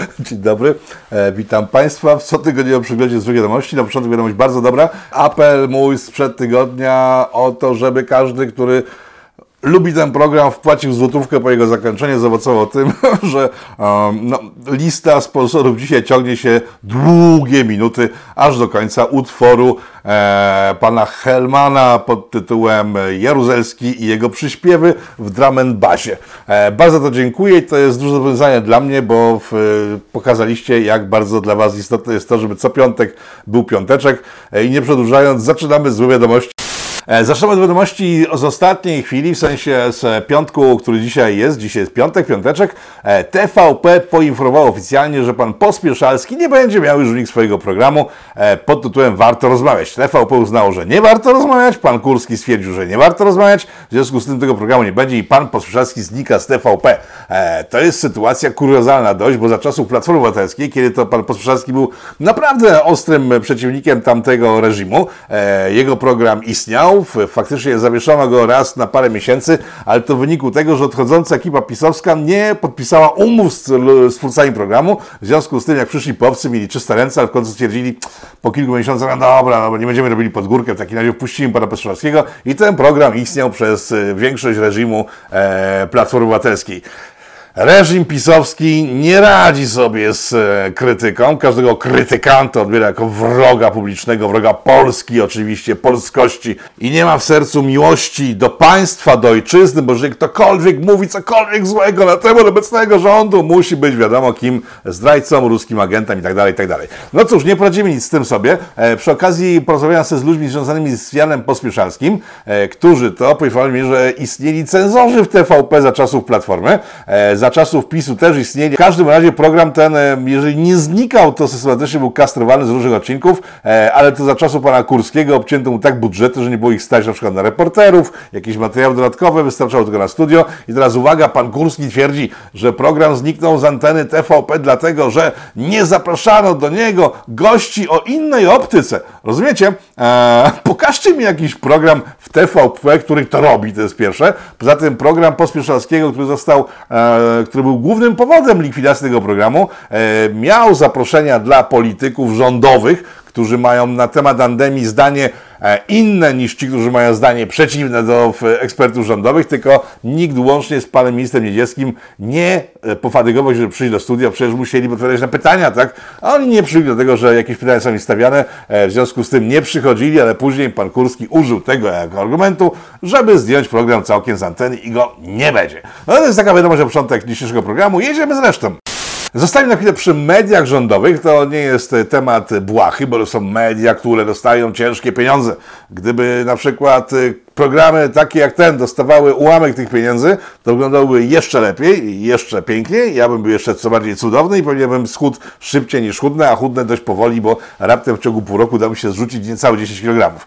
Dzień dobry, e, witam Państwa w cotygodniowym przeglądzie złych wiadomości. Na początku wiadomość bardzo dobra. Apel mój sprzed tygodnia o to, żeby każdy, który lubi ten program, wpłacił złotówkę po jego zakończeniu, zaowocował tym, że um, no, lista sponsorów dzisiaj ciągnie się długie minuty, aż do końca utworu e, pana Helmana pod tytułem Jaruzelski i jego przyśpiewy w drum and bassie. E, bardzo to dziękuję i to jest duże zobowiązanie dla mnie, bo w, pokazaliście, jak bardzo dla Was istotne jest to, żeby co piątek był piąteczek e, i nie przedłużając, zaczynamy złe wiadomości. E, Zaczynamy od wiadomości z ostatniej chwili, w sensie z piątku, który dzisiaj jest. Dzisiaj jest piątek, piąteczek. E, TVP poinformował oficjalnie, że pan Pospieszalski nie będzie miał już nich swojego programu e, pod tytułem Warto rozmawiać. TVP uznało, że nie warto rozmawiać, pan Kurski stwierdził, że nie warto rozmawiać, w związku z tym tego programu nie będzie i pan Pospieszalski znika z TVP. To jest sytuacja kuriozalna dość, bo za czasów Platformy Obywatelskiej, kiedy to pan Pospieszalski był naprawdę ostrym przeciwnikiem tamtego reżimu, jego program istniał, Faktycznie zawieszono go raz na parę miesięcy, ale to w wyniku tego, że odchodząca ekipa pisowska nie podpisała umów z, twórcami programu. W związku z tym, jak przyszli powcy, mieli czyste ręce, ale w końcu stwierdzili po kilku miesiącach, no dobra, dobra nie będziemy robili pod górkę, w takim razie wpuścimy pana Petrzowskiego i ten program istniał przez e, większość reżimu e, Platformy Obywatelskiej. Reżim pisowski nie radzi sobie z e, krytyką. Każdego krytykanta odbiera jako wroga publicznego, wroga Polski, oczywiście, polskości i nie ma w sercu miłości do państwa, do ojczyzny, bo jeżeli ktokolwiek mówi cokolwiek złego na temat obecnego rządu, musi być wiadomo kim, zdrajcą, ruskim agentem itd., tak itd. Tak no cóż, nie poradzimy nic z tym sobie. E, przy okazji porozmawiałem się z ludźmi związanymi z Janem Pospieszalskim, e, którzy to poinformowali mi, że istnieli cenzorzy w TVP za czasów Platformy, za czasów PiSu też istnieli. W każdym razie program ten, e, jeżeli nie znikał, to systematycznie był kastrowany z różnych odcinków, e, ale to za czasów pana Kurskiego obcięto mu tak budżety, że nie było ich stać na przykład na reporterów, jakieś materiały dodatkowe, wystarczało tylko na studio. I teraz uwaga, pan Kurski twierdzi, że program zniknął z anteny TVP dlatego, że nie zapraszano do niego gości o innej optyce. Rozumiecie? Eee, pokażcie mi jakiś program TVP, który to robi, to jest pierwsze. Poza tym program Pospieszalskiego, który został e, który był głównym powodem likwidacji tego programu, e, miał zaproszenia dla polityków rządowych, którzy mają na temat endemii zdanie e, inne niż ci, którzy mają zdanie przeciwne do ekspertów rządowych, tylko nikt łącznie z panem ministrem Niedzielskim nie e, pofatygował się, żeby przyjść do studia, przecież musieli odpowiadać na pytania, tak? A oni nie przyszli do tego, że jakieś pytania są im stawiane, w związku z tym nie przychodzili, ale później pan Kurski użył tego jako argumentu, żeby zdjąć program całkiem z anteny i go nie będzie. No to jest taka wiadomość na początek dzisiejszego programu. Jedziemy z resztą. Zostańmy na chwilę przy mediach rządowych. To nie jest temat błahy, bo to są media, które dostają ciężkie pieniądze. Gdyby na przykład y, programy takie jak ten dostawały ułamek tych pieniędzy, to wyglądałyby jeszcze lepiej i jeszcze piękniej. Ja bym był jeszcze co bardziej cudowny i pewnie bym schudł szybciej niż chudnę, a chudnę dość powoli, bo raptem w ciągu pół roku da mi się zrzucić niecałe 10 kg.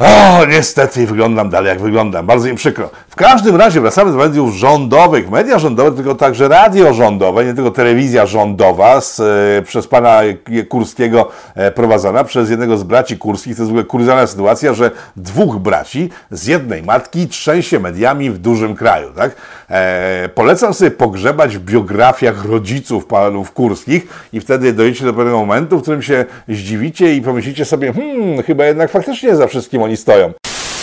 O, niestety wyglądam dalej jak wyglądam. Bardzo im przykro. W każdym razie wracamy do mediów rządowych. Media rządowe, tylko także radio rządowe, nie tylko telewizja rządowa z, e, przez pana Kurskiego e, prowadzona, przez jednego z braci Kurskich. To jest w ogóle kurzalna sytuacja, że dwóch braci z jednej matki trzęsie mediami w dużym kraju. Tak? E, polecam sobie pogrzebać w biografiach rodziców panów Kurskich i wtedy dojdziecie do pewnego momentu, w którym się zdziwicie i pomyślicie sobie, hmm, chyba jednak faktycznie za wszystkim oni stoją.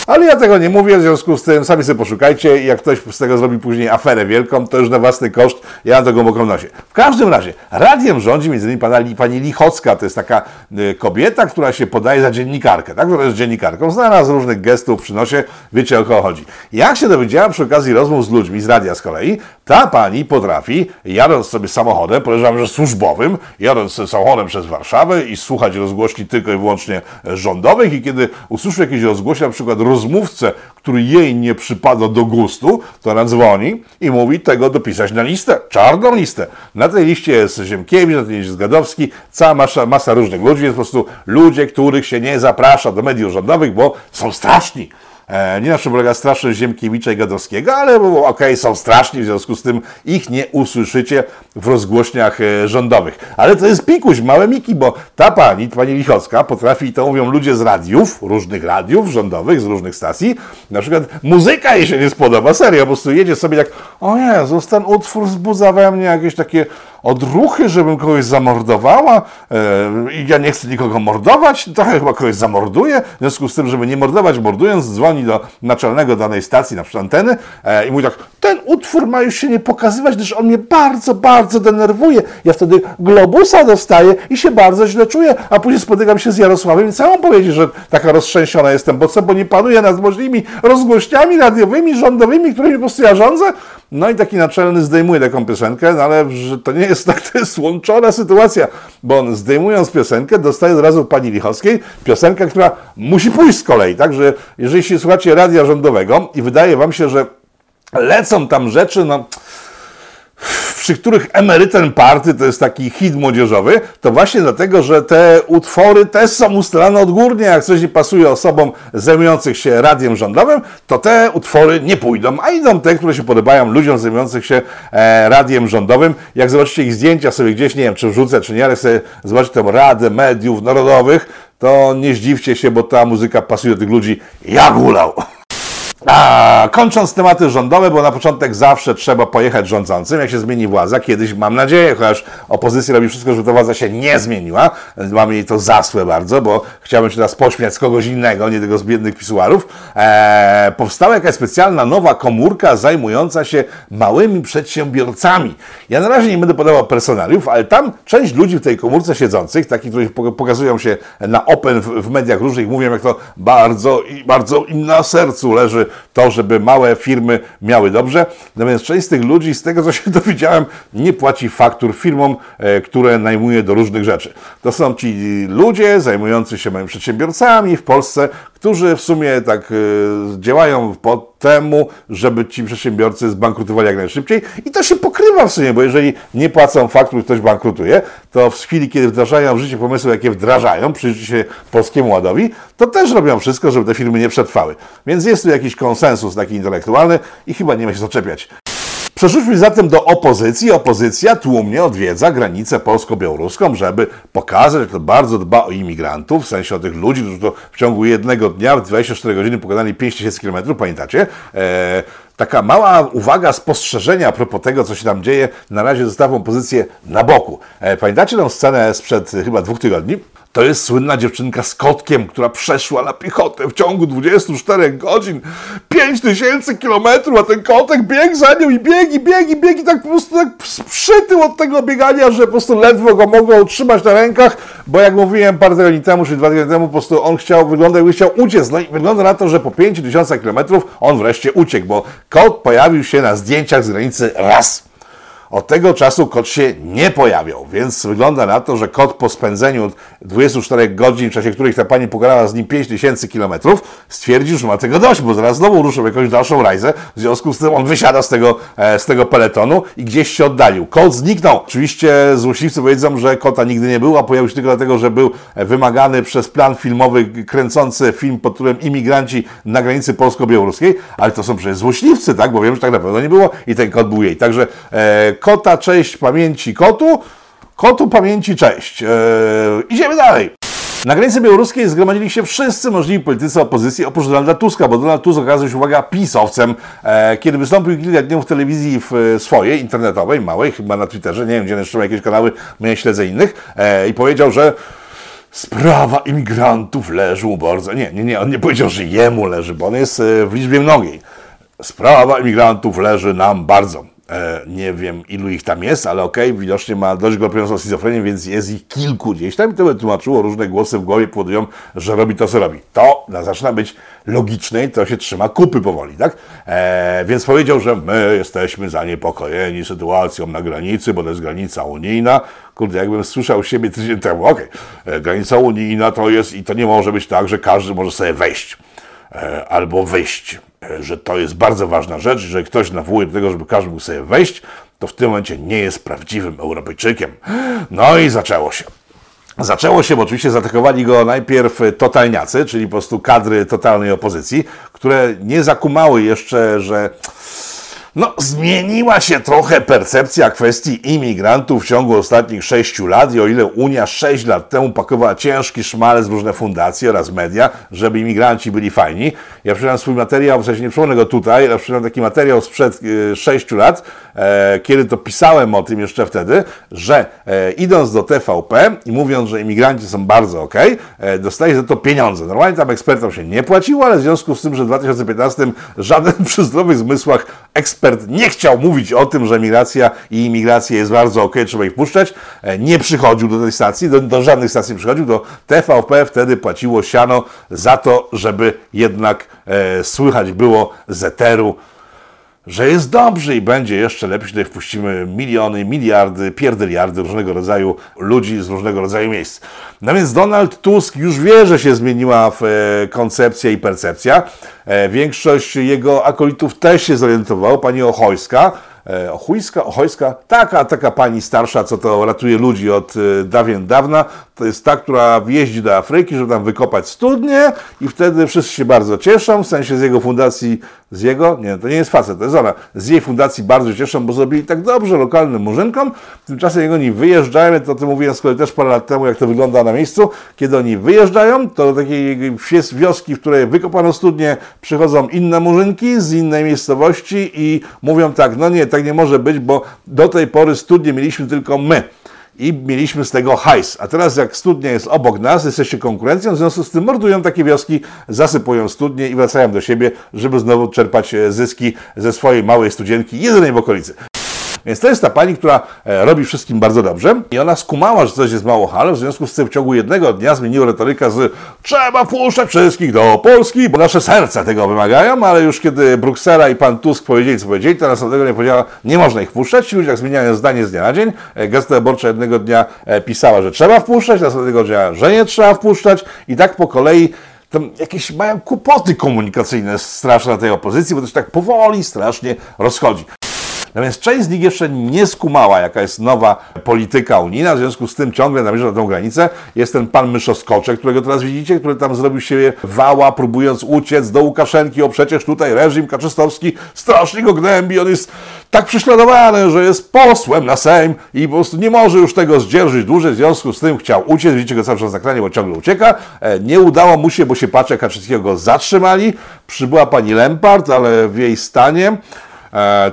Ale ja tego nie mówię, w związku z tym sami sobie poszukajcie jak ktoś z tego zrobi później aferę wielką, to już na własny koszt, ja na to głęboką nosie. W każdym razie, radiem rządzi między innymi pana, pani Lichocka, to jest taka y, kobieta, która się podaje za dziennikarkę, tak? która jest dziennikarką, znana z różnych gestów przy nosie, wiecie o kogo chodzi. Jak się dowiedziałem przy okazji rozmów z ludźmi z radia z kolei, ta pani potrafi, jadąc sobie samochodem, podejrzewam, że służbowym, jadąc samochodem przez Warszawę i słuchać rozgłośni tylko i wyłącznie rządowych i kiedy usłyszy jakieś rozgłośnie, na przykład rozmówcę, który jej nie przypada do gustu, to ona dzwoni i mówi tego dopisać na listę, czarną listę. Na tej liście jest Ziemkiewicz, na tej liście jest Gadowski, cała masa, masa różnych ludzi, jest po prostu ludzie, których się nie zaprasza do mediów rządowych, bo są straszni. E, nie na czym polega straszność Ziemkiewicza i Gadowskiego, ale okej, okay, są straszni, w związku z tym ich nie usłyszycie w rozgłośniach e, rządowych. Ale to jest pikuś, małe miki, bo ta pani, pani Lichocka, potrafi, to mówią ludzie z radiów, różnych radiów rządowych, z różnych stacji, na przykład muzyka jej się nie spodoba, serio, po prostu jedzie sobie jak, o Jezus, ten utwór wzbudza we mnie jakieś takie odruchy, żebym kogoś zamordowała e, i ja nie chcę nikogo mordować, trochę chyba kogoś zamorduję, w związku z tym, żeby nie mordować, mordując, dzwoni do naczelnego danej stacji, na przykład anteny e, i mówi tak, ten utwór ma już się nie pokazywać, gdyż on mnie bardzo, bardzo denerwuje. Ja wtedy globusa dostaję i się bardzo źle czuję, a później spotykam się z Jarosławem i całą powiedzieć, że taka roztrzęsiona jestem, bo co, bo nie panuję nad możliwymi rozgłośniami radiowymi, rządowymi, którymi po prostu ja rządzę? No i taki naczelny zdejmuje taką piosenkę, no ale to nie jest tak, to jest łączona sytuacja, bo on zdejmując piosenkę dostaje od razu pani Lichowskiej piosenkę, która musi pójść z kolei, tak, że jeżeli się słuchacie radia rządowego i wydaje wam się, że lecą tam rzeczy, no przy których emerytem party to jest taki hit młodzieżowy, to właśnie dlatego, że te utwory też są ustalane odgórnie. Jak coś nie pasuje osobom zajmujących się radiem rządowym, to te utwory nie pójdą, a idą te, które się podobają ludziom zajmujących się e, radiem rządowym. Jak zobaczycie ich zdjęcia sobie gdzieś, nie wiem, czy wrzucę, czy nie, ale sobie zobaczycie tę Radę Mediów Narodowych, to nie zdziwcie się, bo ta muzyka pasuje do tych ludzi jak hulał. A, kończąc tematy rządowe, bo na początek zawsze trzeba pojechać rządzącym, jak się zmieni władza. Kiedyś, mam nadzieję, chociaż opozycja robi wszystko, żeby ta władza się nie zmieniła. Mam jej to zasłe bardzo, bo chciałbym się teraz pośmiać z kogoś innego, nie tego z biednych pisuarów. Eee, powstała jakaś specjalna nowa komórka zajmująca się małymi przedsiębiorcami. Ja na razie nie będę podawał personaliów, ale tam część ludzi w tej komórce siedzących, takich, którzy pokazują się na open w, w mediach różnych, mówią, jak to bardzo bardzo im na sercu leży to, żeby małe firmy miały dobrze. Natomiast część z tych ludzi, z tego co się dowiedziałem, nie płaci faktur firmom, e, które najmuje do różnych rzeczy. To są ci ludzie zajmujący się małymi przedsiębiorcami w Polsce, którzy w sumie tak y, działają po temu, żeby ci przedsiębiorcy zbankrutowali jak najszybciej. I to się pokrywa w sumie, bo jeżeli nie płacą faktur, ktoś bankrutuje, to w chwili, kiedy wdrażają w życie pomysły, jakie wdrażają, przyjrzy się Polskiemu Ładowi, to też robią wszystko, żeby te firmy nie przetrwały. Więc jest tu jakiś konsensus taki intelektualny i chyba nie ma się co czepiać. Przeszliśmy zatem do opozycji. Opozycja tłumnie odwiedza granicę polsko-białoruską, żeby pokazać, że to bardzo dba o imigrantów, w sensie o tych ludzi, którzy to w ciągu jednego dnia, w 24 godziny pokonali 5000 km, pamiętacie? Eee, taka mała uwaga, spostrzeżenia a propos tego, co się tam dzieje, na razie zostawą pozycję na boku. E, pamiętacie tę scenę sprzed chyba dwóch tygodni? To jest słynna dziewczynka z kotkiem, która przeszła na piechotę w ciągu 24 godzin 5000 kilometrów, a ten kotek biegł za nią i biegł, i biegł, i biegł, i tak po prostu tak przytył od tego biegania, że po prostu ledwo go mogło utrzymać na rękach, bo jak mówiłem parę tygodni temu, czy dwa tygodnie temu, po prostu on chciał, wygląda jakby chciał uciec. No i wygląda na to, że po 5000 kilometrów on wreszcie uciekł, bo kot pojawił się na zdjęciach z granicy raz. Od tego czasu kot się nie pojawiał, więc wygląda na to, że kot po spędzeniu 24 godzin, w czasie których ta pani pokonała z nim 5000 kilometrów, stwierdził, że ma tego dość, bo zaraz znowu ruszą jakąś dalszą rajzę. W związku z tym on wysiada z tego, e, z tego peletonu i gdzieś się oddalił. Kot zniknął. Oczywiście złośliwcy powiedzą, że kota nigdy nie było, a pojawił się tylko dlatego, że był wymagany przez plan filmowy kręcący film pod tytułem Imigranci na granicy polsko-białoruskiej, ale to są przecież złośliwcy, tak? Bo wiem, że tak na pewno nie było i ten kot był jej. Także e, kota, cześć pamięci kotu, kotu pamięci cześć. Eee, idziemy dalej. Na granicy białoruskiej zgromadzili się wszyscy możliwi politycy opozycji oprócz Donalda Tuska, bo Donald Tusk okazał się, uwaga, pisowcem. E, kiedy wystąpił kilka dni w telewizji w e, swojej, internetowej, małej, chyba na Twitterze, nie wiem, gdzie jeszcze ma jakieś kanały, nie śledzę innych, e, i powiedział, że sprawa imigrantów leży mu bardzo. Nie, nie, nie, on nie powiedział, że jemu leży, bo on jest e, w liczbie mnogiej. Sprawa imigrantów leży nam bardzo. E, nie wiem ilu ich tam jest, ale okej, okay, widocznie ma dość galopującą schizofrenię, więc jest ich kilku gdzieś tam i to tłumaczyło, różne głosy w głowie powodują, że robi to, co robi. To zaczyna być logiczne i to się trzyma kupy powoli, tak? E, więc powiedział, że my jesteśmy zaniepokojeni sytuacją na granicy, bo to jest granica unijna. Kurde, jakbym słyszał siebie tydzień temu, okej, okay, e, granica unijna to jest i to nie może być tak, że każdy może sobie wejść e, albo wyjść że to jest bardzo ważna rzecz, że ktoś nawołuje do tego, żeby każdy mógł sobie wejść, to w tym momencie nie jest prawdziwym Europejczykiem. No i zaczęło się. Zaczęło się, bo oczywiście zaatakowali go najpierw totalniacy, czyli po prostu kadry totalnej opozycji, które nie zakumały jeszcze, że No, zmieniła się trochę percepcja kwestii imigrantów w ciągu ostatnich sześciu lat i o ile Unia sześć lat temu pakowała ciężki szmalec w różne fundacje oraz media, żeby imigranci byli fajni, ja przyjąłem swój materiał, w sensie nie przypomnę go tutaj, ale przyjąłem taki materiał sprzed y, sześciu lat, e, kiedy to pisałem o tym jeszcze wtedy, że e, idąc do TVP i mówiąc, że imigranci są bardzo ok, e, dostaje za to pieniądze. Normalnie tam ekspertom się nie płaciło, ale w związku z tym, że w 2015 żaden przy zdrowych zmysłach ekspert nie chciał mówić o tym, że migracja i imigracja jest bardzo ok, trzeba ich puszczać, e, nie przychodził do tej stacji, do, do żadnych stacji przychodził, do TVP wtedy płaciło siano za to, żeby jednak e, słychać było z eteru, że jest dobrze i będzie jeszcze lepiej, tutaj wpuścimy miliony, miliardy, pierdyliardy różnego rodzaju ludzi z różnego rodzaju miejsc. No więc Donald Tusk już wie, że się zmieniła e, koncepcja i percepcja. E, większość jego akolitów też się zorientowało. Pani Ochojska, e, Ochujska, Ochojska, taka, taka pani starsza, co to ratuje ludzi od dawien dawna, to jest ta, która jeździ do Afryki, żeby tam wykopać studnie i wtedy wszyscy się bardzo cieszą, w sensie z jego fundacji, z jego, nie, to nie jest facet, to jest ona, z jej fundacji bardzo cieszą, bo zrobili tak dobrze lokalnym murzynkom, tymczasem jak oni wyjeżdżają, to o tym mówiłem z kolei też parę lat temu, jak to wygląda na miejscu, kiedy oni wyjeżdżają, to do takiej wioski, w której wykopano studnie, przychodzą inne murzynki z innej miejscowości i mówią tak, no nie, tak nie może być, bo do tej pory studnie mieliśmy tylko my i mieliśmy z tego hajs. A teraz jak studnia jest obok nas, jesteście konkurencją, w związku z tym mordują takie wioski, zasypują studnie i wracają do siebie, żeby znowu czerpać e, zyski ze swojej małej studzienki, jedynej w okolicy. Więc to jest ta pani, która e, robi wszystkim bardzo dobrze i ona skumała, że coś jest mało halo, w związku z tym w ciągu jednego dnia zmieniła retoryka z trzeba wpuszczać wszystkich do Polski, bo nasze serca tego wymagają, ale już kiedy Bruksela i pan Tusk powiedzieli, co powiedzieli, to następnego nie powiedziała, nie można ich wpuszczać. Ci ludzie jak zmieniają zdanie z dnia na dzień. E, Gazeta Wyborcza jednego dnia e, pisała, że trzeba wpuszczać, następnego dnia, że nie trzeba wpuszczać i tak po kolei tam jakieś mają kłopoty komunikacyjne straszne tej opozycji, bo to się tak powoli strasznie rozchodzi. Natomiast część z nich jeszcze nie skumała, jaka jest nowa polityka unijna, w związku z tym ciągle namierza na tą granicę. Jest ten pan Myszoskoczek, którego teraz widzicie, który tam zrobił się wała, próbując uciec do Łukaszenki, o przecież tutaj reżim kaczystowski strasznie go gnębi, on jest tak prześladowany, że jest posłem na Sejm i po prostu nie może już tego zdzierżyć dłużej, w związku z tym chciał uciec, widzicie go cały czas na ekranie, bo ciągle ucieka. E, nie udało mu się, bo się patrzę Kaczyńskiego go zatrzymali. Przybyła pani Lempart, ale w jej stanie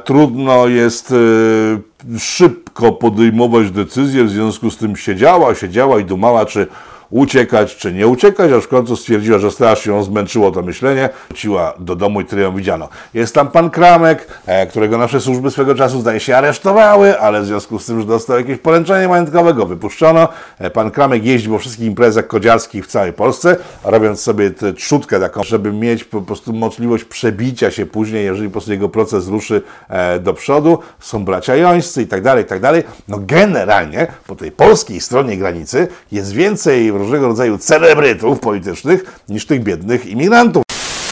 trudno jest e, szybko podejmować decyzje, w związku z tym siedziała, siedziała i dumała, czy uciekać czy nie uciekać, aż w końcu stwierdziła, że strasznie ją zmęczyło to myślenie, wróciła do domu i tyle ją widziano. Jest tam pan Kramek, e, którego nasze służby swego czasu zdaje się aresztowały, ale w związku z tym, że dostał jakieś poręczenie majątkowe, go wypuszczono. E, pan Kramek jeździ po wszystkich imprezach kodziarskich w całej Polsce, robiąc sobie tę trzutkę taką, żeby mieć po prostu możliwość przebicia się później, jeżeli po prostu jego proces ruszy e, do przodu. Są bracia jońscy i tak dalej, i tak dalej. No generalnie po tej polskiej stronie granicy jest więcej różnego rodzaju celebrytów politycznych niż tych biednych imigrantów.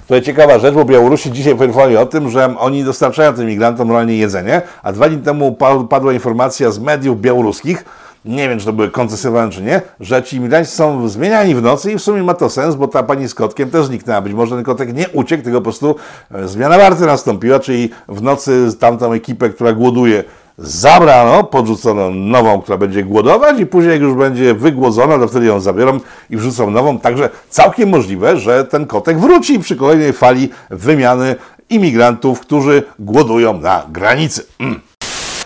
To jest ciekawa rzecz, bo Białorusi dzisiaj poinformowali o tym, że oni dostarczają tym imigrantom normalnie jedzenie, a dwa dni temu padła informacja z mediów białoruskich, nie wiem, czy to były koncesjonowane, czy nie, że ci imigranci są zmieniani w nocy i w sumie ma to sens, bo ta pani z kotkiem też zniknęła. Być może ten kotek nie uciekł, tylko po prostu e, zmiana warty nastąpiła, czyli w nocy tamtą ekipę, która głoduje, zabrano, podrzucono nową, która będzie głodować i później jak już będzie wygłodzona, to wtedy ją zabiorą i wrzucą nową. Także całkiem możliwe, że ten kotek wróci przy kolejnej fali wymiany imigrantów, którzy głodują na granicy. Mm.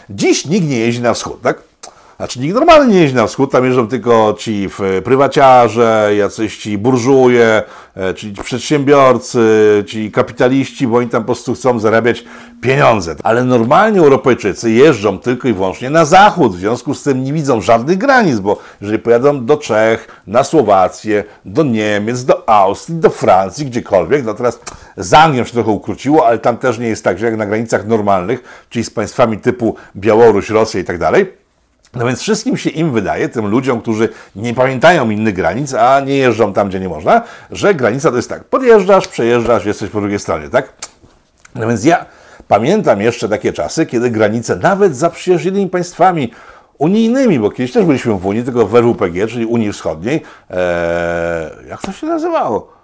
Dziś nikt nie jeździ na wschód, tak? Znaczy nikt normalnie nie jeździ na wschód, tam jeżdżą tylko ci prywaciarze, jacyś ci burżuje, e, ci przedsiębiorcy, ci kapitaliści, bo oni tam po prostu chcą zarabiać pieniądze. Ale normalnie Europejczycy jeżdżą tylko i wyłącznie na zachód, w związku z tym nie widzą żadnych granic, bo jeżeli pojadą do Czech, na Słowację, do Niemiec, do Austrii, do Francji, gdziekolwiek, no teraz z Anglią się trochę ukróciło, ale tam też nie jest tak, że jak na granicach normalnych, czyli z państwami typu Białoruś, Rosja i tak dalej, no więc wszystkim się im wydaje, tym ludziom, którzy nie pamiętają innych granic, a nie jeżdżą tam, gdzie nie można, że granica to jest tak, podjeżdżasz, przejeżdżasz, jesteś po drugiej stronie, tak? No więc ja pamiętam jeszcze takie czasy, kiedy granice nawet za przyjaźnionymi państwami unijnymi, bo kiedyś też byliśmy w Unii, tylko w RWPG, czyli Unii Wschodniej, ee, jak to się nazywało?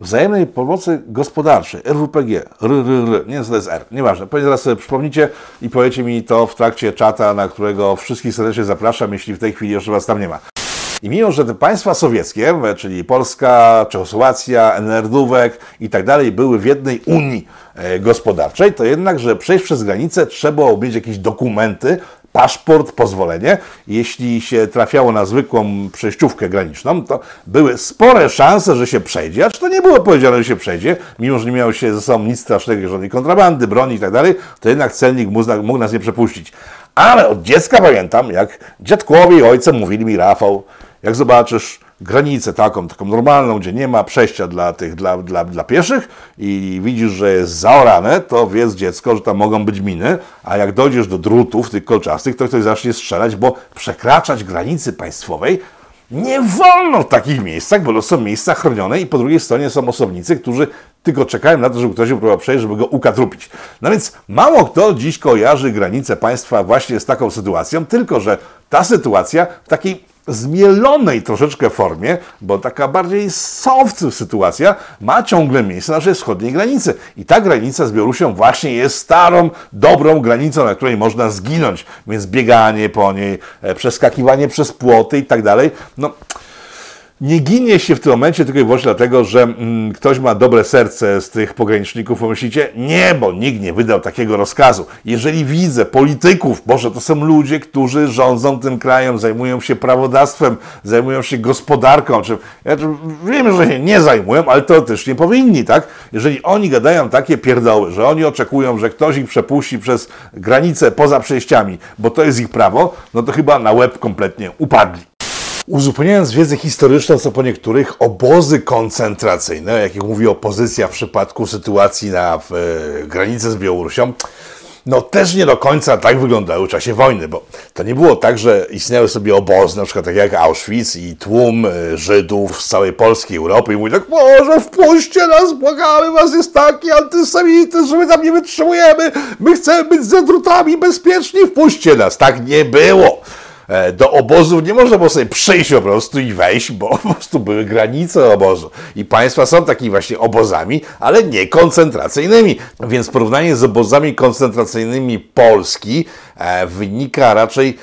Wzajemnej pomocy gospodarczej, RWPG, R, R, R, nie wiem co to jest R, nieważne. Pewnie zaraz sobie przypomnicie i powiecie mi to w trakcie czata, na którego wszystkich serdecznie zapraszam, jeśli w tej chwili jeszcze Was tam nie ma. I mimo, że te państwa sowieckie, czyli Polska, Czechosłowacja, NRD-ówek i tak dalej, były w jednej Unii e, gospodarczej, to jednak, że przejść przez granicę trzeba mieć jakieś dokumenty, paszport, pozwolenie. Jeśli się trafiało na zwykłą przejściówkę graniczną, to były spore szanse, że się przejdzie, acz to nie było powiedziane, że się przejdzie, mimo że nie miało się ze sobą nic strasznego, żadnej kontrabandy, broni i tak to jednak celnik mógł nas nie przepuścić. Ale od dziecka pamiętam, jak dziadkowie i ojce mówili mi, Rafał, jak zobaczysz granicę taką, taką normalną, gdzie nie ma przejścia dla tych, dla, dla, dla pieszych i widzisz, że jest zaorane, to wiedz dziecko, że tam mogą być miny, a jak dojdziesz do drutów tych kolczastych, to ktoś zacznie strzelać, bo przekraczać granicy państwowej nie wolno w takich miejscach, bo to są miejsca chronione i po drugiej stronie są osobnicy, którzy tylko czekają na to, żeby ktoś próbował przejść, żeby go ukatrupić. No więc mało kto dziś kojarzy granice państwa właśnie z taką sytuacją, tylko że ta sytuacja w takiej zmielonej troszeczkę formie, bo taka bardziej soft sytuacja ma ciągle miejsce na naszej wschodniej granicy. I ta granica z Białorusią właśnie jest starą, dobrą granicą, na której można zginąć. Więc bieganie po niej, e, przeskakiwanie przez płoty i tak dalej. No, nie ginie się w tym momencie tylko i wyłącznie dlatego, że mm, ktoś ma dobre serce z tych pograniczników, pomyślicie, nie, bo nikt nie wydał takiego rozkazu. Jeżeli widzę polityków, Boże, to są ludzie, którzy rządzą tym krajem, zajmują się prawodawstwem, zajmują się gospodarką, czy, ja wiem, że się nie zajmują, ale to też nie powinni, tak? Jeżeli oni gadają takie pierdoły, że oni oczekują, że ktoś ich przepuści przez granicę poza przejściami, bo to jest ich prawo, no to chyba na łeb kompletnie upadli. Uzupełniając wiedzę historyczną, co po niektórych obozy koncentracyjne, jakich mówi opozycja w przypadku sytuacji na w, e, granicy z Białorusią, no też nie do końca tak wyglądały w czasie wojny, bo to nie było tak, że istniały sobie obozy, na przykład tak jak Auschwitz i tłum e, Żydów z całej Polski, Europy i mówi tak, może wpuśćcie nas, błagamy was, jest taki antysemityzm, że my tam nie wytrzymujemy, my chcemy być za drutami bezpieczni, wpuśćcie nas. Tak nie było. E, do obozów nie można było sobie przyjść po prostu i wejść, bo po prostu były granice obozu. I państwa są takimi właśnie obozami, ale nie koncentracyjnymi. Więc porównanie z obozami koncentracyjnymi Polski e, wynika raczej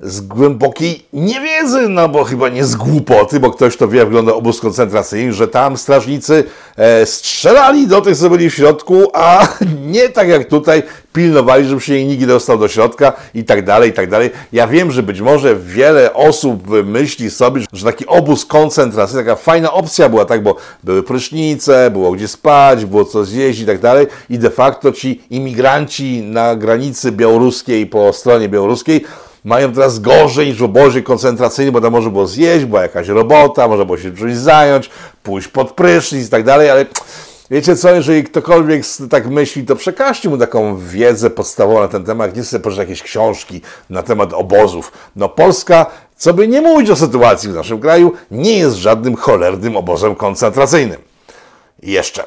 z głębokiej niewiedzy, no bo chyba nie z głupoty, bo ktoś to wie, wygląda obóz koncentracyjny, że tam strażnicy e, strzelali do tych, co byli w środku, a nie tak jak tutaj pilnowali, żeby się nikt nie dostał do środka i tak dalej, i tak dalej. Ja wiem, że być może wiele osób myśli sobie, że taki obóz koncentracyjny, taka fajna opcja była, tak, bo były prysznice, było gdzie spać, było co zjeść i tak dalej i de facto ci imigranci na granicy białoruskiej, po stronie białoruskiej, mają teraz gorzej niż w obozie koncentracyjnym, bo tam może było zjeść, była jakaś robota, można było się czymś zająć, pójść pod prysznic i tak dalej, ale wiecie co, jeżeli ktokolwiek tak myśli, to przekażcie mu taką wiedzę podstawową na ten temat, nie sobie poczytać jakieś książki na temat obozów. No Polska, co by nie mówić o sytuacji w naszym kraju, nie jest żadnym cholernym obozem koncentracyjnym. Jeszcze...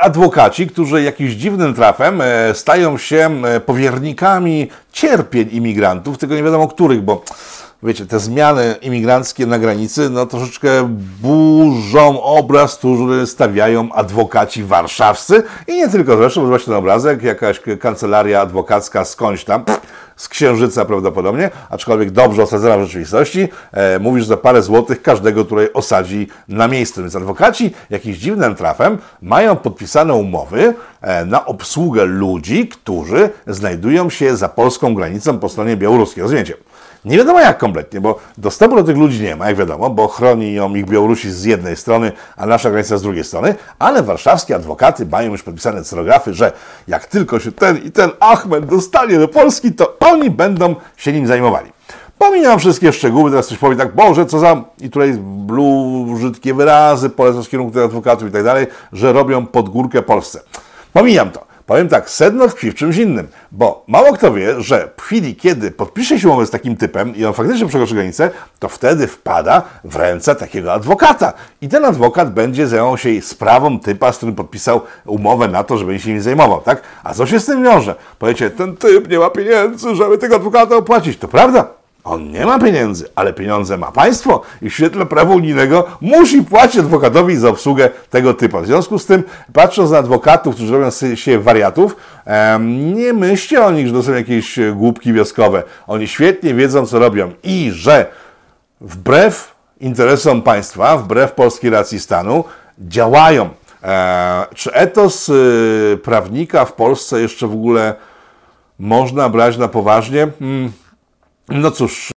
Adwokaci, którzy jakimś dziwnym trafem e, stają się e, powiernikami cierpień imigrantów, tylko nie wiadomo których, bo wiecie, te zmiany imigranckie na granicy, no troszeczkę burzą obraz, który stawiają adwokaci warszawscy i nie tylko zresztą, bo właśnie ten obrazek, jakaś kancelaria adwokacka skądś tam, z Księżyca prawdopodobnie, aczkolwiek dobrze osadzona w rzeczywistości, e, mówisz za parę złotych każdego, której osadzi na miejscu. Więc adwokaci jakimś dziwnym trafem mają podpisane umowy e, na obsługę ludzi, którzy znajdują się za polską granicą po stronie białoruskiej. Rozumiecie? Nie wiadomo jak kompletnie, bo dostępu do tych ludzi nie ma, jak wiadomo, bo chroni ją ich Białorusi z jednej strony, a nasza granica z drugiej strony, ale warszawskie adwokaty mają już podpisane cyrografy, że jak tylko się ten i ten Ahmed dostanie do Polski, to oni będą się nim zajmowali. Pomijam wszystkie szczegóły, teraz ktoś powie tak, Boże, co za... I tutaj blue, brzydkie wyrazy, polecam z kierunku tych adwokatów i tak dalej, że robią pod górkę Polsce. Pomijam to. Powiem tak, sedno tkwi w czymś innym, bo mało kto wie, że w chwili, kiedy podpisze się umowę z takim typem i on faktycznie przekroczy granicę, to wtedy wpada w ręce takiego adwokata. I ten adwokat będzie zajmował się sprawą typa, z którym podpisał umowę na to, żeby się nim zajmował, tak? A co się z tym wiąże? Powiecie, ten typ nie ma pieniędzy, żeby tego adwokata opłacić. To prawda, On nie ma pieniędzy, ale pieniądze ma państwo i w świetle prawa unijnego musi płacić adwokatowi za obsługę tego typu. W związku z tym, patrząc na adwokatów, którzy robią się wariatów, nie myślcie o nich, że to są jakieś głupki wioskowe. Oni świetnie wiedzą, co robią i że wbrew interesom państwa, wbrew polskiej racji stanu, działają. E, czy etos y, prawnika w Polsce jeszcze w ogóle można brać na poważnie? Hmm. No cóż.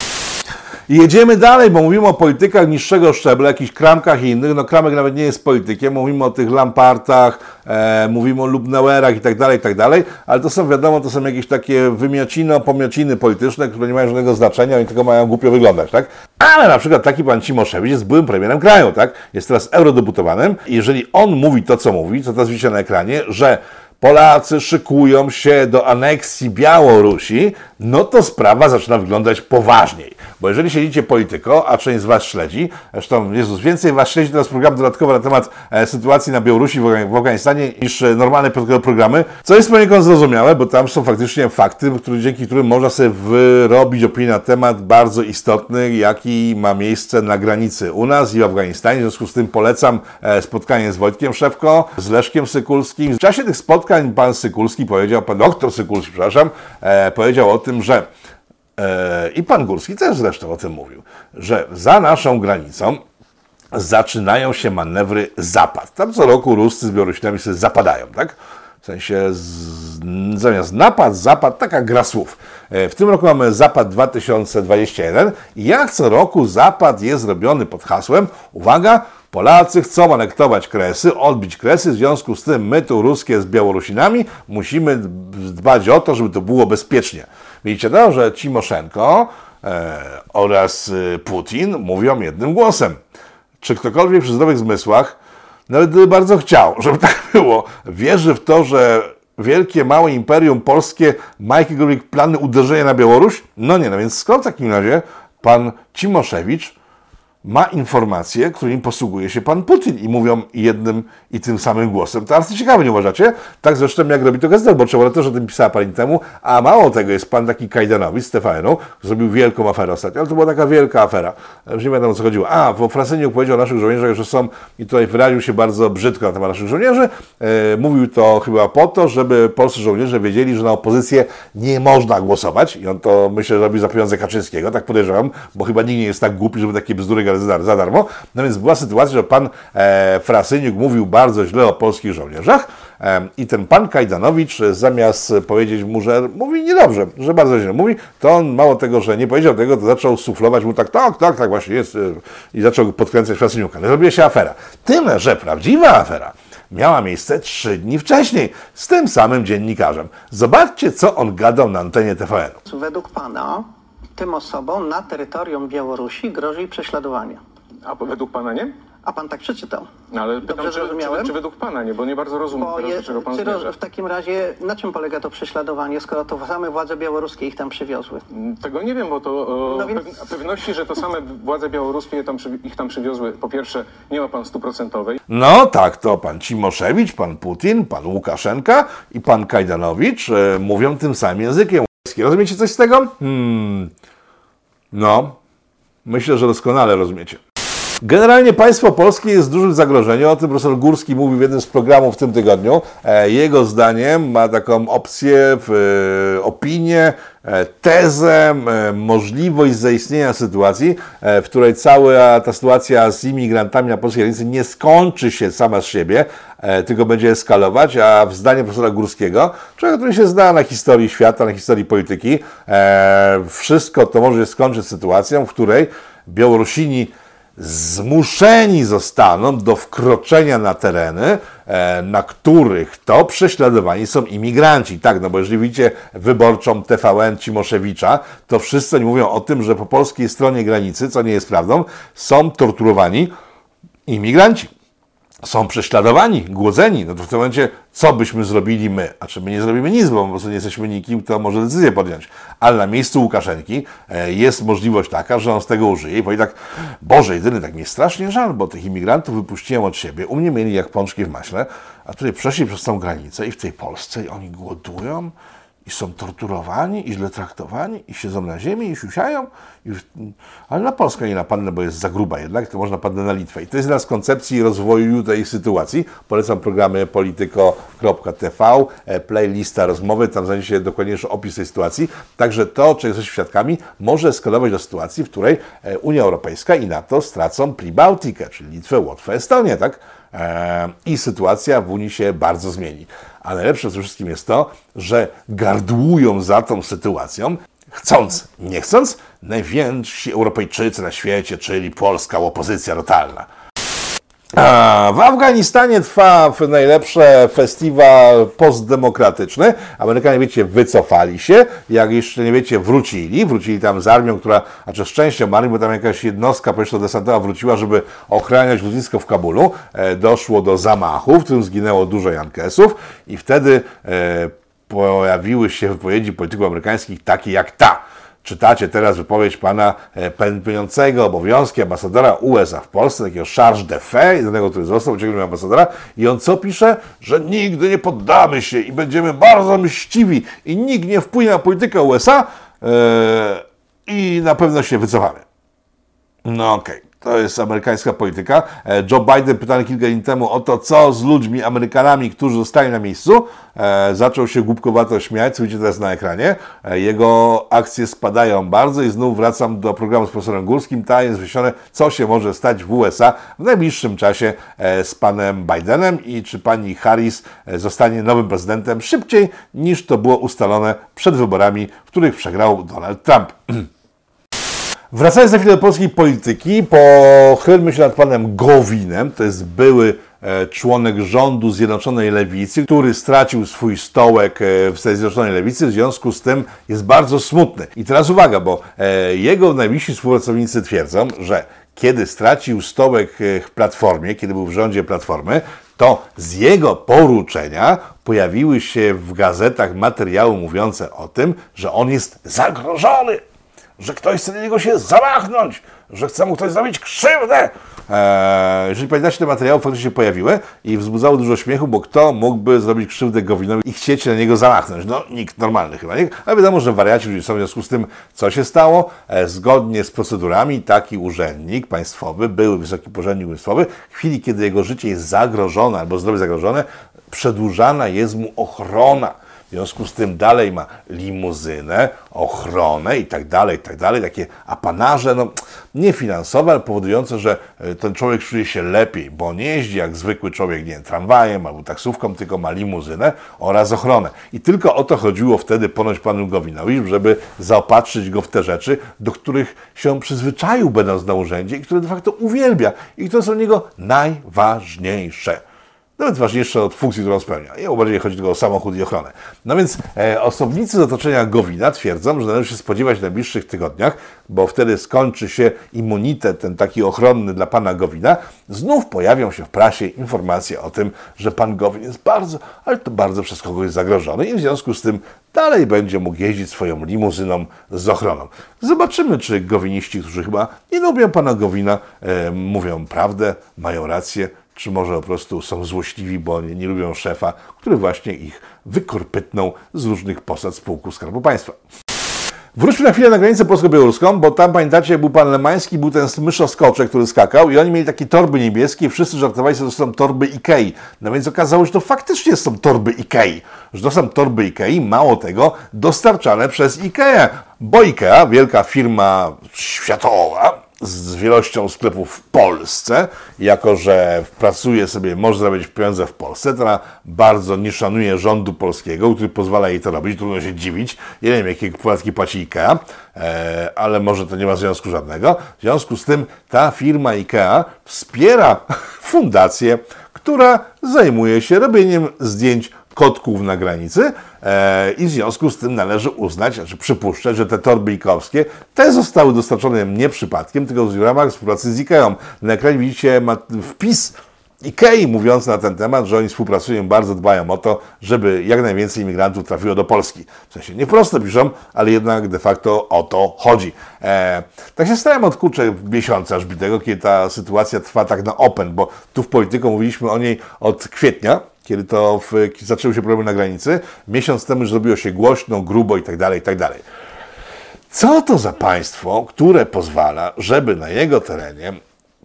Jedziemy dalej, bo mówimy o politykach niższego szczebla, jakichś kramkach i innych. No kramek nawet nie jest politykiem, mówimy o tych Lampartach, e, mówimy o Lubnauerach i tak dalej, i tak dalej, ale to są wiadomo, to są jakieś takie wymiocino, pomiociny polityczne, które nie mają żadnego znaczenia, oni tylko mają głupio wyglądać, tak? Ale na przykład taki pan Cimoszewicz jest byłym premierem kraju, tak? Jest teraz eurodeputowanym i jeżeli on mówi to, co mówi, co teraz widzicie na ekranie, że Polacy szykują się do aneksji Białorusi, no to sprawa zaczyna wyglądać poważniej. Bo jeżeli siedzicie polityko, a część z Was śledzi, zresztą Jezus, więcej Was śledzi teraz program dodatkowy na temat e, sytuacji na Białorusi, w, w Afganistanie, niż e, normalne programy, co jest poniekąd zrozumiałe, bo tam są faktycznie fakty, który, dzięki którym można sobie wyrobić opinię na temat bardzo istotny, jaki ma miejsce na granicy u nas i w Afganistanie. W związku z tym polecam e, spotkanie z Wojtkiem Szewko, z Leszkiem Sykulskim. W czasie tych spotkań pan Sykulski powiedział, pan doktor Sykulski, przepraszam, e, powiedział o tym, że e, i pan Górski też zresztą o tym mówił, że za naszą granicą zaczynają się manewry zapad. Tam co roku Ruscy z Białorusinami sobie zapadają, tak? Sensie z, zamiast napad, zapad, taka gra słów. E, w tym roku mamy Zapad 2021 i jak co roku Zapad jest robiony pod hasłem, uwaga, Polacy chcą anektować Kresy, odbić Kresy, w związku z tym my tu ruskie z Białorusinami musimy dbać o to, żeby to było bezpiecznie. Widzicie no, że Cimoszenko e, oraz e, Putin mówią jednym głosem. Czy ktokolwiek przy zdrowych zmysłach, nawet gdyby bardzo chciał, żeby tak było, wierzy w to, że wielkie, małe imperium polskie ma jakiekolwiek plany uderzenia na Białoruś? No nie, no więc skąd w takim razie pan Cimoszewicz ma informacje, którymi posługuje się pan Putin i mówią jednym i tym samym głosem. To bardzo ciekawe, nie uważacie? Tak zresztą jak robi to Gazeta Wyborcza, też o tym pisała parę temu, a mało tego jest pan taki Kajdanowicz, Stefano, zrobił wielką aferę ostatnio, ale to była taka wielka afera. Już nie wiadomo o co chodziło. A, w Frasyniuk powiedział o naszych żołnierzach, że są, i tutaj wyraził się bardzo brzydko na temat naszych żołnierzy, e, mówił to chyba po to, żeby polscy żołnierze wiedzieli, że na opozycję nie można głosować i on to, myślę, że robi za pieniądze Kaczyńskiego, tak podejrzewam, bo chyba nikt nie jest tak głupi, żeby takie bzdury za darmo. No więc była sytuacja, że pan e, Frasyniuk mówił bardzo źle o polskich żołnierzach e, i ten pan Kajdanowicz zamiast powiedzieć mu, że mówi niedobrze, że bardzo źle mówi, to on mało tego, że nie powiedział tego, to zaczął suflować mu tak, tak, tak, tak właśnie jest e, i zaczął podkręcać Frasyniuka. No zrobiła się afera. Tyle, że prawdziwa afera miała miejsce trzy dni wcześniej z tym samym dziennikarzem. Zobaczcie, co on gadał na antenie TVN-u. Według pana tym osobom na terytorium Białorusi grozi prześladowanie. A według pana nie? A pan tak przeczytał. No, ale pytam, Dobrze czy, zrozumiałem? czy, czy według pana nie, bo nie bardzo rozumiem Bo teraz, je, czego pan czy roz, w takim razie na czym polega to prześladowanie, skoro to same władze białoruskie ich tam przywiozły? Tego nie wiem, bo to o, No więc- pew- pewności, że to same władze białoruskie tam, ich tam przywiozły, po pierwsze nie ma pan stuprocentowej. No tak, to pan Cimoszewicz, pan Putin, pan Łukaszenka i pan Kajdanowicz e, mówią tym samym językiem. Rozumiecie coś z tego? Hmm. No, myślę, że doskonale rozumiecie. Generalnie państwo polskie jest w dużym zagrożeniu. O tym profesor Górski mówił w jednym z programów w tym tygodniu. E, Jego zdaniem ma taką opcję, e, opinię, e, tezę, możliwość zaistnienia sytuacji, w której cała ta sytuacja z imigrantami na polskiej granicy nie skończy się sama z siebie, tylko będzie eskalować, a w zdaniu profesora Górskiego, człowieka, który się zna na historii świata, na historii polityki, wszystko to może się skończyć sytuacją, w której Białorusini zmuszeni zostaną do wkroczenia na tereny, e, na których to prześladowani są imigranci. Tak, no bo jeżeli widzicie wyborczą TVN Cimoszewicza, to wszyscy oni mówią o tym, że po polskiej stronie granicy, co nie jest prawdą, są torturowani imigranci są prześladowani, głodzeni, no to w tym momencie co byśmy zrobili my? A czy my nie zrobimy nic, bo po prostu nie jesteśmy nikim, kto może decyzję podjąć. Ale na miejscu Łukaszenki e, jest możliwość taka, że on z tego użyje i powie tak, Boże, jedyny, tak mi strasznie żal, bo tych imigrantów wypuściłem od siebie, u mnie mieli jak pączki w maśle, a tutaj przeszli przez tą granicę i w tej Polsce i oni głodują i są torturowani, i źle traktowani, i siedzą na ziemi, i siusiają, i, ale na Polskę nie napadnę, bo jest za gruba jednak, to można napadnę na Litwę. I to jest jedna z koncepcji rozwoju tej sytuacji. Polecam programy polityko.tv, e, playlista rozmowy, tam znajdzie się dokładniejszy opis tej sytuacji. Także to, czego jesteśmy świadkami, może eskalować do sytuacji, w której e, Unia Europejska i NATO stracą Pribałtikę, czyli Litwę, Łotwę, Estonię, tak? E, I sytuacja w Unii się bardzo zmieni. Ale najlepsze ze wszystkim jest to, że gardłują za tą sytuacją, chcąc, nie chcąc, najwięksi Europejczycy na świecie, czyli polska opozycja totalna. W Afganistanie trwa najlepszy festiwal postdemokratyczny. Amerykanie, wiecie, wycofali się. Jak jeszcze nie wiecie, wrócili. Wrócili tam z armią, która, a czy z częścią armii, bo tam jakaś jednostka powietrzno-desantowa wróciła, żeby ochraniać lotnisko w Kabulu. E, doszło do zamachu, w którym zginęło dużo Jankesów i wtedy e, pojawiły się wypowiedzi polityków amerykańskich takie jak ta Czytacie teraz wypowiedź pana e, pełniącego obowiązki ambasadora USA w Polsce, takiego Charge de Fe, jednego, który został uciekniętym ambasadora i on co pisze? Że nigdy nie poddamy się i będziemy bardzo mściwi i nikt nie wpłynie na politykę USA yy, i na pewno się wycofamy. No okej. Okay. To jest amerykańska polityka. E, Joe Biden, pytany kilka dni temu o to, co z ludźmi, Amerykanami, którzy zostali na miejscu, e, zaczął się głupkowato śmiać, co widzicie teraz na ekranie. E, jego akcje spadają bardzo i znów wracam do programu z profesorem Górskim. Tam jest wyświadczone, co się może stać w USA w najbliższym czasie z panem Bidenem i czy pani Harris zostanie nowym prezydentem szybciej niż to było ustalone przed wyborami, w których przegrał Donald Trump. Wracając za chwilę do polskiej polityki, pochylmy się nad panem Gowinem, to jest były e, członek rządu Zjednoczonej Lewicy, który stracił swój stołek e, w Zjednoczonej Lewicy, w związku z tym jest bardzo smutny. I teraz uwaga, bo e, jego najbliżsi współpracownicy twierdzą, że kiedy stracił stołek w Platformie, kiedy był w rządzie Platformy, to z jego poruczenia pojawiły się w gazetach materiały mówiące o tym, że on jest zagrożony że ktoś chce na niego się zamachnąć, że chce mu ktoś zrobić krzywdę. Eee, jeżeli pamiętacie, te materiały faktycznie się pojawiły i wzbudzały dużo śmiechu, bo kto mógłby zrobić krzywdę Gowinowi i chcieć na niego zamachnąć? No, nikt normalny chyba, nie? Ale wiadomo, że wariaci są w związku z tym, co się stało. E, zgodnie z procedurami taki urzędnik państwowy, były wysoki urzędnik państwowy, w chwili, kiedy jego życie jest zagrożone albo zdrowie zagrożone, przedłużana jest mu ochrona w związku z tym dalej ma limuzynę, ochronę i tak dalej, i tak dalej. Takie apanarze, no nie finansowe, ale powodujące, że e, ten człowiek czuje się lepiej, bo nie jeździ jak zwykły człowiek, nie wiem, tramwajem albo taksówką, tylko ma limuzynę oraz ochronę. I tylko o to chodziło wtedy ponoć panu Gowinowi, żeby zaopatrzyć go w te rzeczy, do których się przyzwyczaił będąc na urzędzie i które de facto uwielbia i które są dla niego najważniejsze nawet ważniejsze od funkcji, którą spełnia. I bardziej chodzi tylko o samochód i ochronę. No więc e, osobnicy z otoczenia Gowina twierdzą, że należy się spodziewać w najbliższych tygodniach, bo wtedy skończy się immunitet ten taki ochronny dla pana Gowina, znów pojawią się w prasie informacje o tym, że pan Gowin jest bardzo, ale to bardzo przez kogoś zagrożony i w związku z tym dalej będzie mógł jeździć swoją limuzyną z ochroną. Zobaczymy, czy gowiniści, którzy chyba nie lubią pana Gowina, e, mówią prawdę, mają rację, czy może po prostu są złośliwi, bo nie, nie lubią szefa, który właśnie ich wykorpytnął z różnych posad spółku Skarbu Państwa. Wróćmy na chwilę na granicę polsko-białoruską, bo tam pamiętacie, był pan Lemański, był ten myszoskoczek, który skakał i oni mieli takie torby niebieskie i wszyscy żartowali sobie, że to są torby Ikei. No więc okazało się, że to faktycznie są torby Ikei. Że to są torby Ikei, mało tego, dostarczane przez Ikea. Bo Ikea, wielka firma światowa, z wielością sklepów w Polsce, jako że pracuje sobie, może zarabiać pieniądze w Polsce, to bardzo nie szanuje rządu polskiego, który pozwala jej to robić, trudno się dziwić. Ja nie wiem, jakie podatki płaci IKEA, e, ale może to nie ma związku żadnego. W związku z tym ta firma IKEA wspiera fundację, która zajmuje się robieniem zdjęć kotków na granicy e, i w związku z tym należy uznać, znaczy przypuszczać, że te torby ikowskie te zostały dostarczone nie przypadkiem, tylko w ramach współpracy z IKEA. Na ekranie widzicie wpis Ikei mówiąc na ten temat, że oni współpracują, bardzo dbają o to, żeby jak najwięcej imigrantów trafiło do Polski. W sensie nie prosto piszą, ale jednak de facto o to chodzi. E, tak się stałem od kurczę miesiąca aż bitego, kiedy ta sytuacja trwa tak na open, bo tu w polityku mówiliśmy o niej od kwietnia, kiedy to w, zaczęły się problemy na granicy. Miesiąc temu już zrobiło się głośno, grubo i tak dalej, i tak dalej. Co to za państwo, które pozwala, żeby na jego terenie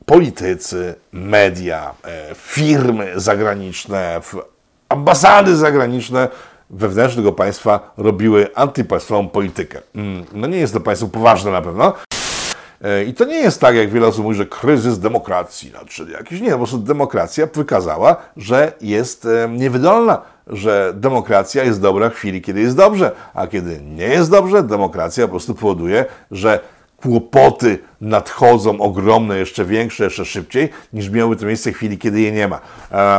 politycy, media, e, firmy zagraniczne, ambasady zagraniczne wewnętrznego państwa robiły antypaństwową politykę. Mm, no nie jest to państwo poważne na pewno. E, I to nie jest tak, jak wiele osób mówi, że kryzys demokracji, no, czyli jakiś nie, po prostu demokracja wykazała, że jest e, niewydolna, że demokracja jest dobra w chwili, kiedy jest dobrze, a kiedy nie jest dobrze, demokracja po prostu powoduje, że kłopoty nadchodzą ogromne, jeszcze większe, jeszcze szybciej, niż miały to miejsce w chwili, kiedy je nie ma.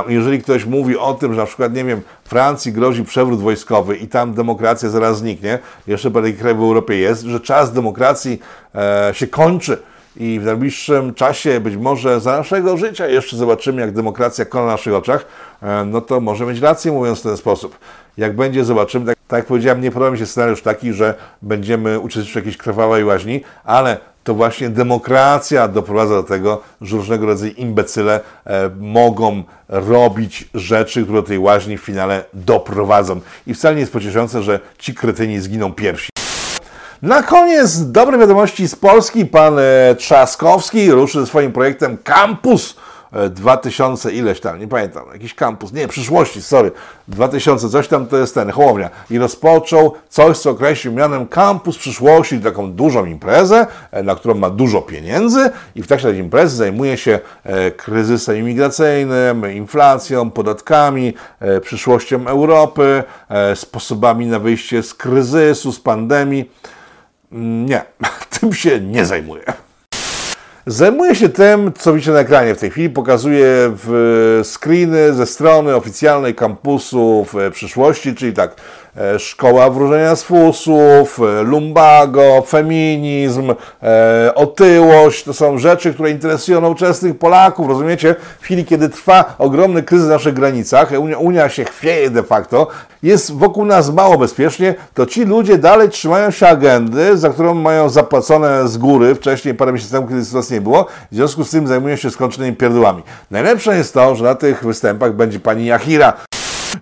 Jeżeli ktoś mówi o tym, że na przykład, nie wiem, Francji grozi przewrót wojskowy i tam demokracja zaraz zniknie, jeszcze parę krajów w Europie jest, że czas demokracji e, się kończy i w najbliższym czasie, być może za naszego życia, jeszcze zobaczymy, jak demokracja kona na naszych oczach, e, no to może mieć rację, mówiąc w ten sposób. Jak będzie, zobaczymy. Tak, jak powiedziałem, nie podoba mi się scenariusz taki, że będziemy uczestniczyć w jakiejś krwawej łaźni, ale to właśnie demokracja doprowadza do tego, że różnego rodzaju imbecyle e, mogą robić rzeczy, które do tej łaźni w finale doprowadzą. I wcale nie jest pocieszające, że ci kretyni zginą pierwsi. Na koniec dobre wiadomości z Polski. Pan e, Trzaskowski ruszy ze swoim projektem Campus 2000 ileś tam, nie pamiętam, jakiś kampus, nie, przyszłości, sorry, 2000 coś tam to jest ten, Hołownia. I rozpoczął coś, co określił mianem kampus przyszłości, taką dużą imprezę, e, na którą ma dużo pieniędzy i w trakcie tej imprezy zajmuje się e, kryzysem imigracyjnym, inflacją, podatkami, e, przyszłością Europy, sposobami na wyjście z kryzysu, z pandemii. Mm, nie, tym się nie zajmuje. Zajmuję się tym, co widzicie na ekranie w tej chwili. Pokazuję w screeny ze strony oficjalnej kampusu w przyszłości, czyli tak, e, Szkoła Wróżenia z Fusów, e, Lumbago, feminizm, e, otyłość. To są rzeczy, które interesują nowoczesnych Polaków, rozumiecie? W chwili, kiedy trwa ogromny kryzys na naszych granicach, Unia, Unia się chwieje de facto, jest wokół nas mało bezpiecznie, to ci ludzie dalej trzymają się agendy, za którą mają zapłacone z góry, wcześniej parę miesięcy temu, kiedy sytuacji nie było, w związku z tym zajmują się skończonymi pierdłami. Najlepsze jest to, że na tych występach będzie pani Jachira.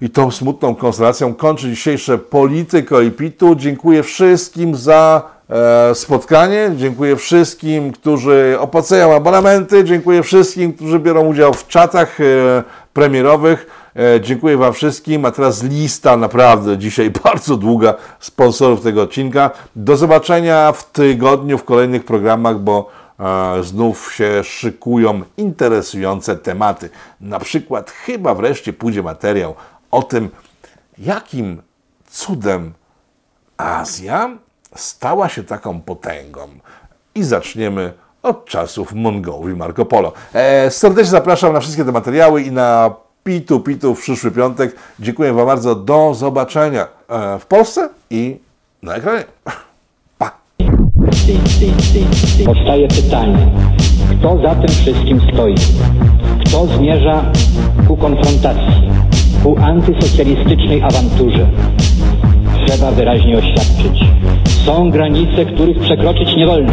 I tą smutną konstelacją kończy dzisiejsze Polityko i Pitu. Dziękuję wszystkim za e, spotkanie. Dziękuję wszystkim, którzy opłacają abonamenty. Dziękuję wszystkim, którzy biorą udział w czatach e, premierowych. E, dziękuję Wam wszystkim, a teraz lista naprawdę dzisiaj bardzo długa sponsorów tego odcinka. Do zobaczenia w tygodniu w kolejnych programach, bo znów się szykują interesujące tematy. Na przykład chyba wreszcie pójdzie materiał o tym, jakim cudem Azja stała się taką potęgą. I zaczniemy od czasów Mongolii Marco Polo. E, serdecznie zapraszam na wszystkie te materiały i na Pitu Pitu w przyszły piątek. Dziękuję Wam bardzo. Do zobaczenia e, w Polsce i na ekranie. Pa! Powstaje pytanie, kto za tym wszystkim stoi? Kto zmierza ku konfrontacji, ku antysocjalistycznej awanturze? Trzeba wyraźnie oświadczyć. Są granice, których przekroczyć nie wolno.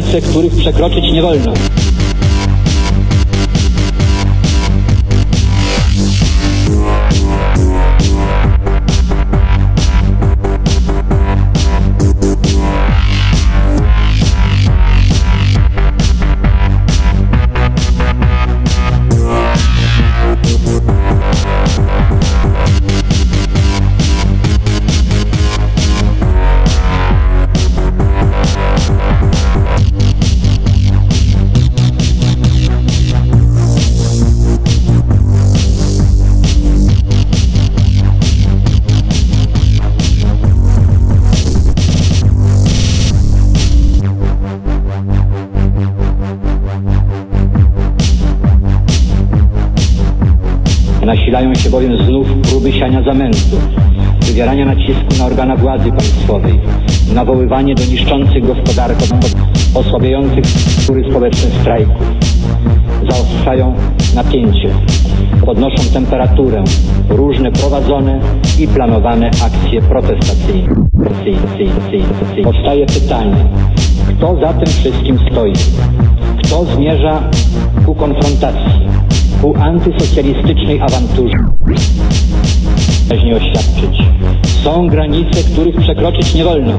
Granice, których przekroczyć nie wolno. Się bowiem znów próby siania zamętu, wywierania nacisku na organa władzy państwowej, nawoływanie do niszczących gospodarkę, osłabiających struktury społeczne strajków. Zaostrzają napięcie, podnoszą temperaturę różne prowadzone i planowane akcje protestacyjne. Powstaje pytanie, kto za tym wszystkim stoi? Kto zmierza ku konfrontacji? Ku antysocjalistycznej awanturze. Wyraźnie oświadczyć. Są granice, których przekroczyć nie wolno.